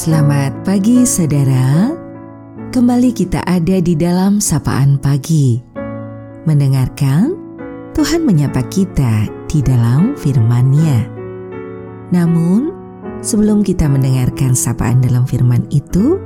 Selamat pagi saudara. Kembali kita ada di dalam sapaan pagi. Mendengarkan Tuhan menyapa kita di dalam firman-Nya. Namun sebelum kita mendengarkan sapaan dalam firman itu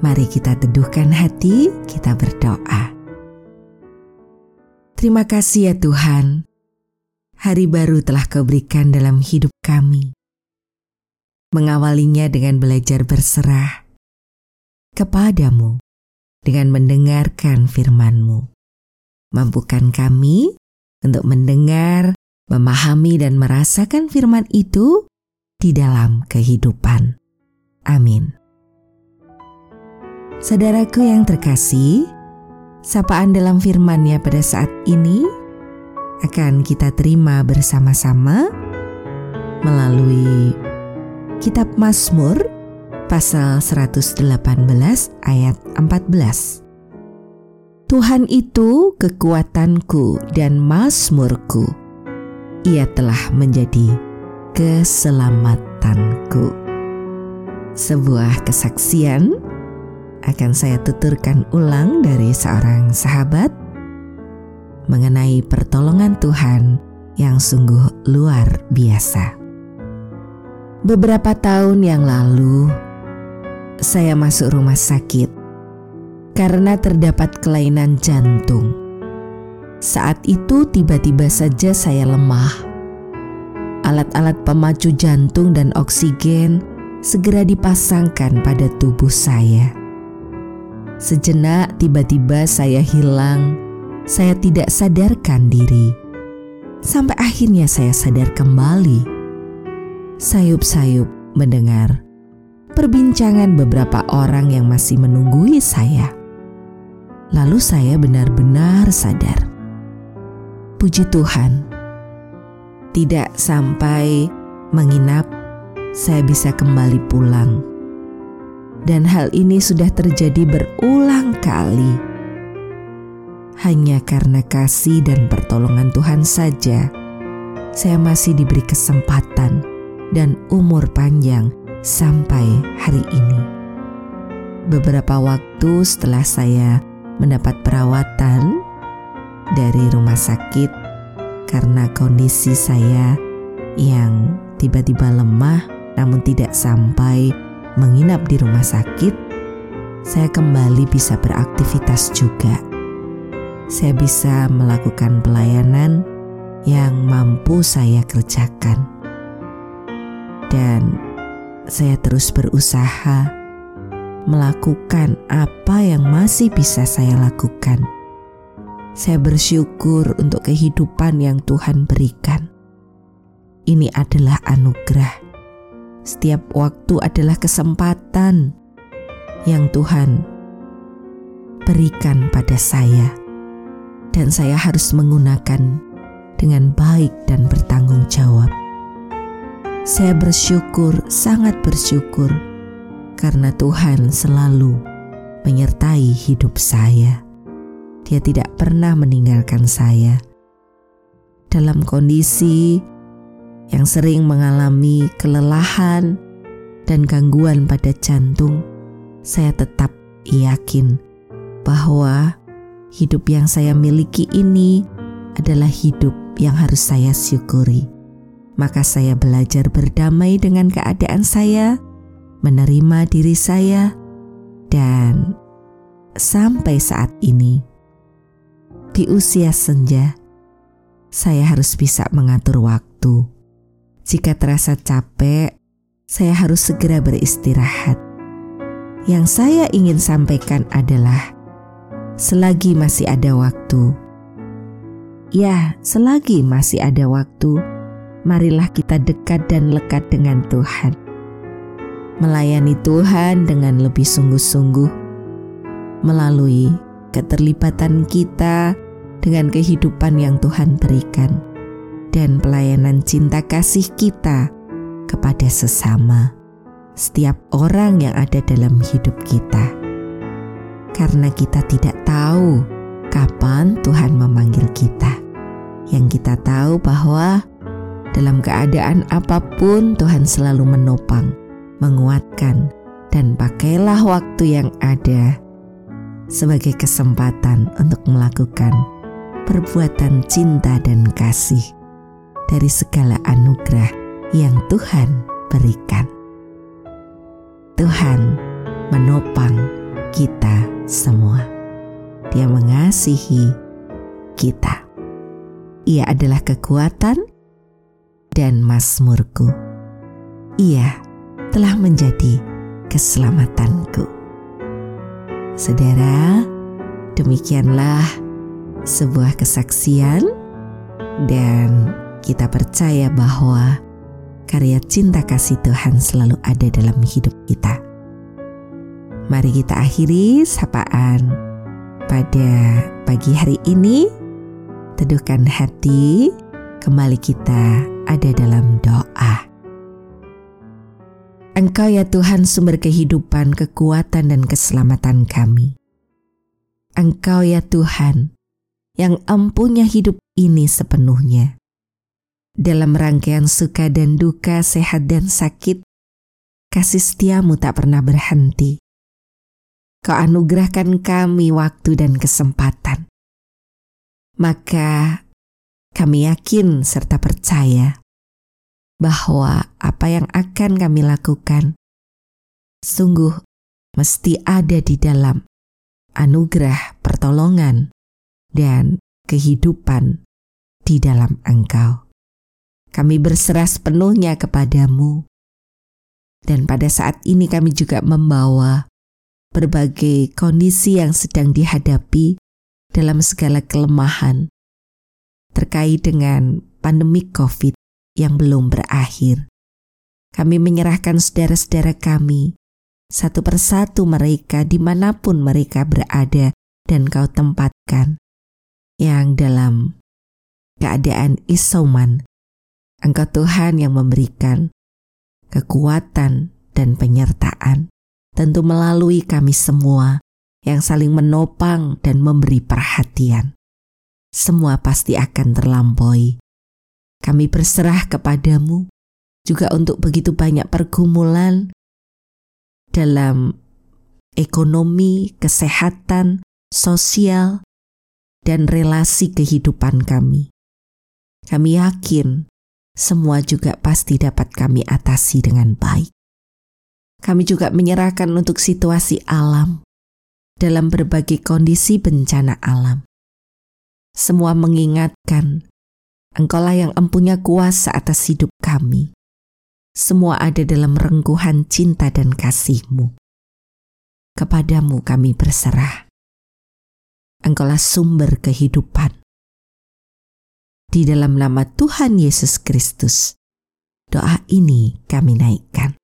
Mari kita teduhkan hati, kita berdoa. Terima kasih ya Tuhan. Hari baru telah kau berikan dalam hidup kami mengawalinya dengan belajar berserah kepadamu dengan mendengarkan firman-Mu. Mampukan kami untuk mendengar, memahami dan merasakan firman itu di dalam kehidupan. Amin. Saudaraku yang terkasih, sapaan dalam firman-Nya pada saat ini akan kita terima bersama-sama melalui Kitab Mazmur pasal 118 ayat 14. Tuhan itu kekuatanku dan mazmurku. Ia telah menjadi keselamatanku. Sebuah kesaksian akan saya tuturkan ulang dari seorang sahabat mengenai pertolongan Tuhan yang sungguh luar biasa. Beberapa tahun yang lalu, saya masuk rumah sakit karena terdapat kelainan jantung. Saat itu, tiba-tiba saja saya lemah. Alat-alat pemacu jantung dan oksigen segera dipasangkan pada tubuh saya. Sejenak, tiba-tiba saya hilang. Saya tidak sadarkan diri, sampai akhirnya saya sadar kembali sayup-sayup mendengar perbincangan beberapa orang yang masih menunggui saya. Lalu saya benar-benar sadar. Puji Tuhan, tidak sampai menginap, saya bisa kembali pulang. Dan hal ini sudah terjadi berulang kali. Hanya karena kasih dan pertolongan Tuhan saja, saya masih diberi kesempatan dan umur panjang sampai hari ini. Beberapa waktu setelah saya mendapat perawatan dari rumah sakit karena kondisi saya yang tiba-tiba lemah namun tidak sampai menginap di rumah sakit, saya kembali bisa beraktivitas juga. Saya bisa melakukan pelayanan yang mampu saya kerjakan dan saya terus berusaha melakukan apa yang masih bisa saya lakukan. Saya bersyukur untuk kehidupan yang Tuhan berikan. Ini adalah anugerah. Setiap waktu adalah kesempatan yang Tuhan berikan pada saya, dan saya harus menggunakan dengan baik dan bertanggung jawab. Saya bersyukur, sangat bersyukur, karena Tuhan selalu menyertai hidup saya. Dia tidak pernah meninggalkan saya dalam kondisi yang sering mengalami kelelahan dan gangguan pada jantung. Saya tetap yakin bahwa hidup yang saya miliki ini adalah hidup yang harus saya syukuri maka saya belajar berdamai dengan keadaan saya, menerima diri saya, dan sampai saat ini, di usia senja, saya harus bisa mengatur waktu. Jika terasa capek, saya harus segera beristirahat. Yang saya ingin sampaikan adalah, selagi masih ada waktu, ya, selagi masih ada waktu marilah kita dekat dan lekat dengan Tuhan. Melayani Tuhan dengan lebih sungguh-sungguh melalui keterlibatan kita dengan kehidupan yang Tuhan berikan dan pelayanan cinta kasih kita kepada sesama, setiap orang yang ada dalam hidup kita. Karena kita tidak tahu kapan Tuhan memanggil kita. Yang kita tahu bahwa dalam keadaan apa pun, Tuhan selalu menopang menguatkan, dan pakailah waktu yang ada sebagai kesempatan untuk melakukan perbuatan cinta dan kasih dari segala anugerah yang Tuhan berikan. Tuhan menopang kita semua. Dia mengasihi kita. Ia adalah kekuatan dan masmurku. Ia telah menjadi keselamatanku. Saudara, demikianlah sebuah kesaksian dan kita percaya bahwa karya cinta kasih Tuhan selalu ada dalam hidup kita. Mari kita akhiri sapaan pada pagi hari ini. Teduhkan hati, kembali kita ada dalam doa. Engkau ya Tuhan sumber kehidupan, kekuatan dan keselamatan kami. Engkau ya Tuhan yang empunya hidup ini sepenuhnya. Dalam rangkaian suka dan duka, sehat dan sakit, kasih setiamu tak pernah berhenti. Kau anugerahkan kami waktu dan kesempatan. Maka kami yakin serta percaya bahwa apa yang akan kami lakukan sungguh mesti ada di dalam anugerah pertolongan dan kehidupan di dalam Engkau. Kami berserah sepenuhnya kepadamu, dan pada saat ini kami juga membawa berbagai kondisi yang sedang dihadapi dalam segala kelemahan terkait dengan pandemi COVID yang belum berakhir. Kami menyerahkan saudara-saudara kami, satu persatu mereka di mana pun mereka berada dan kau tempatkan, yang dalam keadaan isoman, Engkau Tuhan yang memberikan kekuatan dan penyertaan, tentu melalui kami semua yang saling menopang dan memberi perhatian. Semua pasti akan terlampaui kami berserah kepadamu juga untuk begitu banyak pergumulan dalam ekonomi, kesehatan, sosial, dan relasi kehidupan kami. Kami yakin semua juga pasti dapat kami atasi dengan baik. Kami juga menyerahkan untuk situasi alam dalam berbagai kondisi bencana alam. Semua mengingatkan Engkaulah yang empunya kuasa atas hidup kami. Semua ada dalam rengkuhan cinta dan kasih-Mu. Kepadamu kami berserah. Engkaulah sumber kehidupan. Di dalam nama Tuhan Yesus Kristus, doa ini kami naikkan.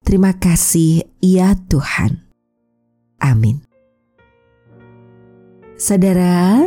Terima kasih, ya Tuhan. Amin. Saudara,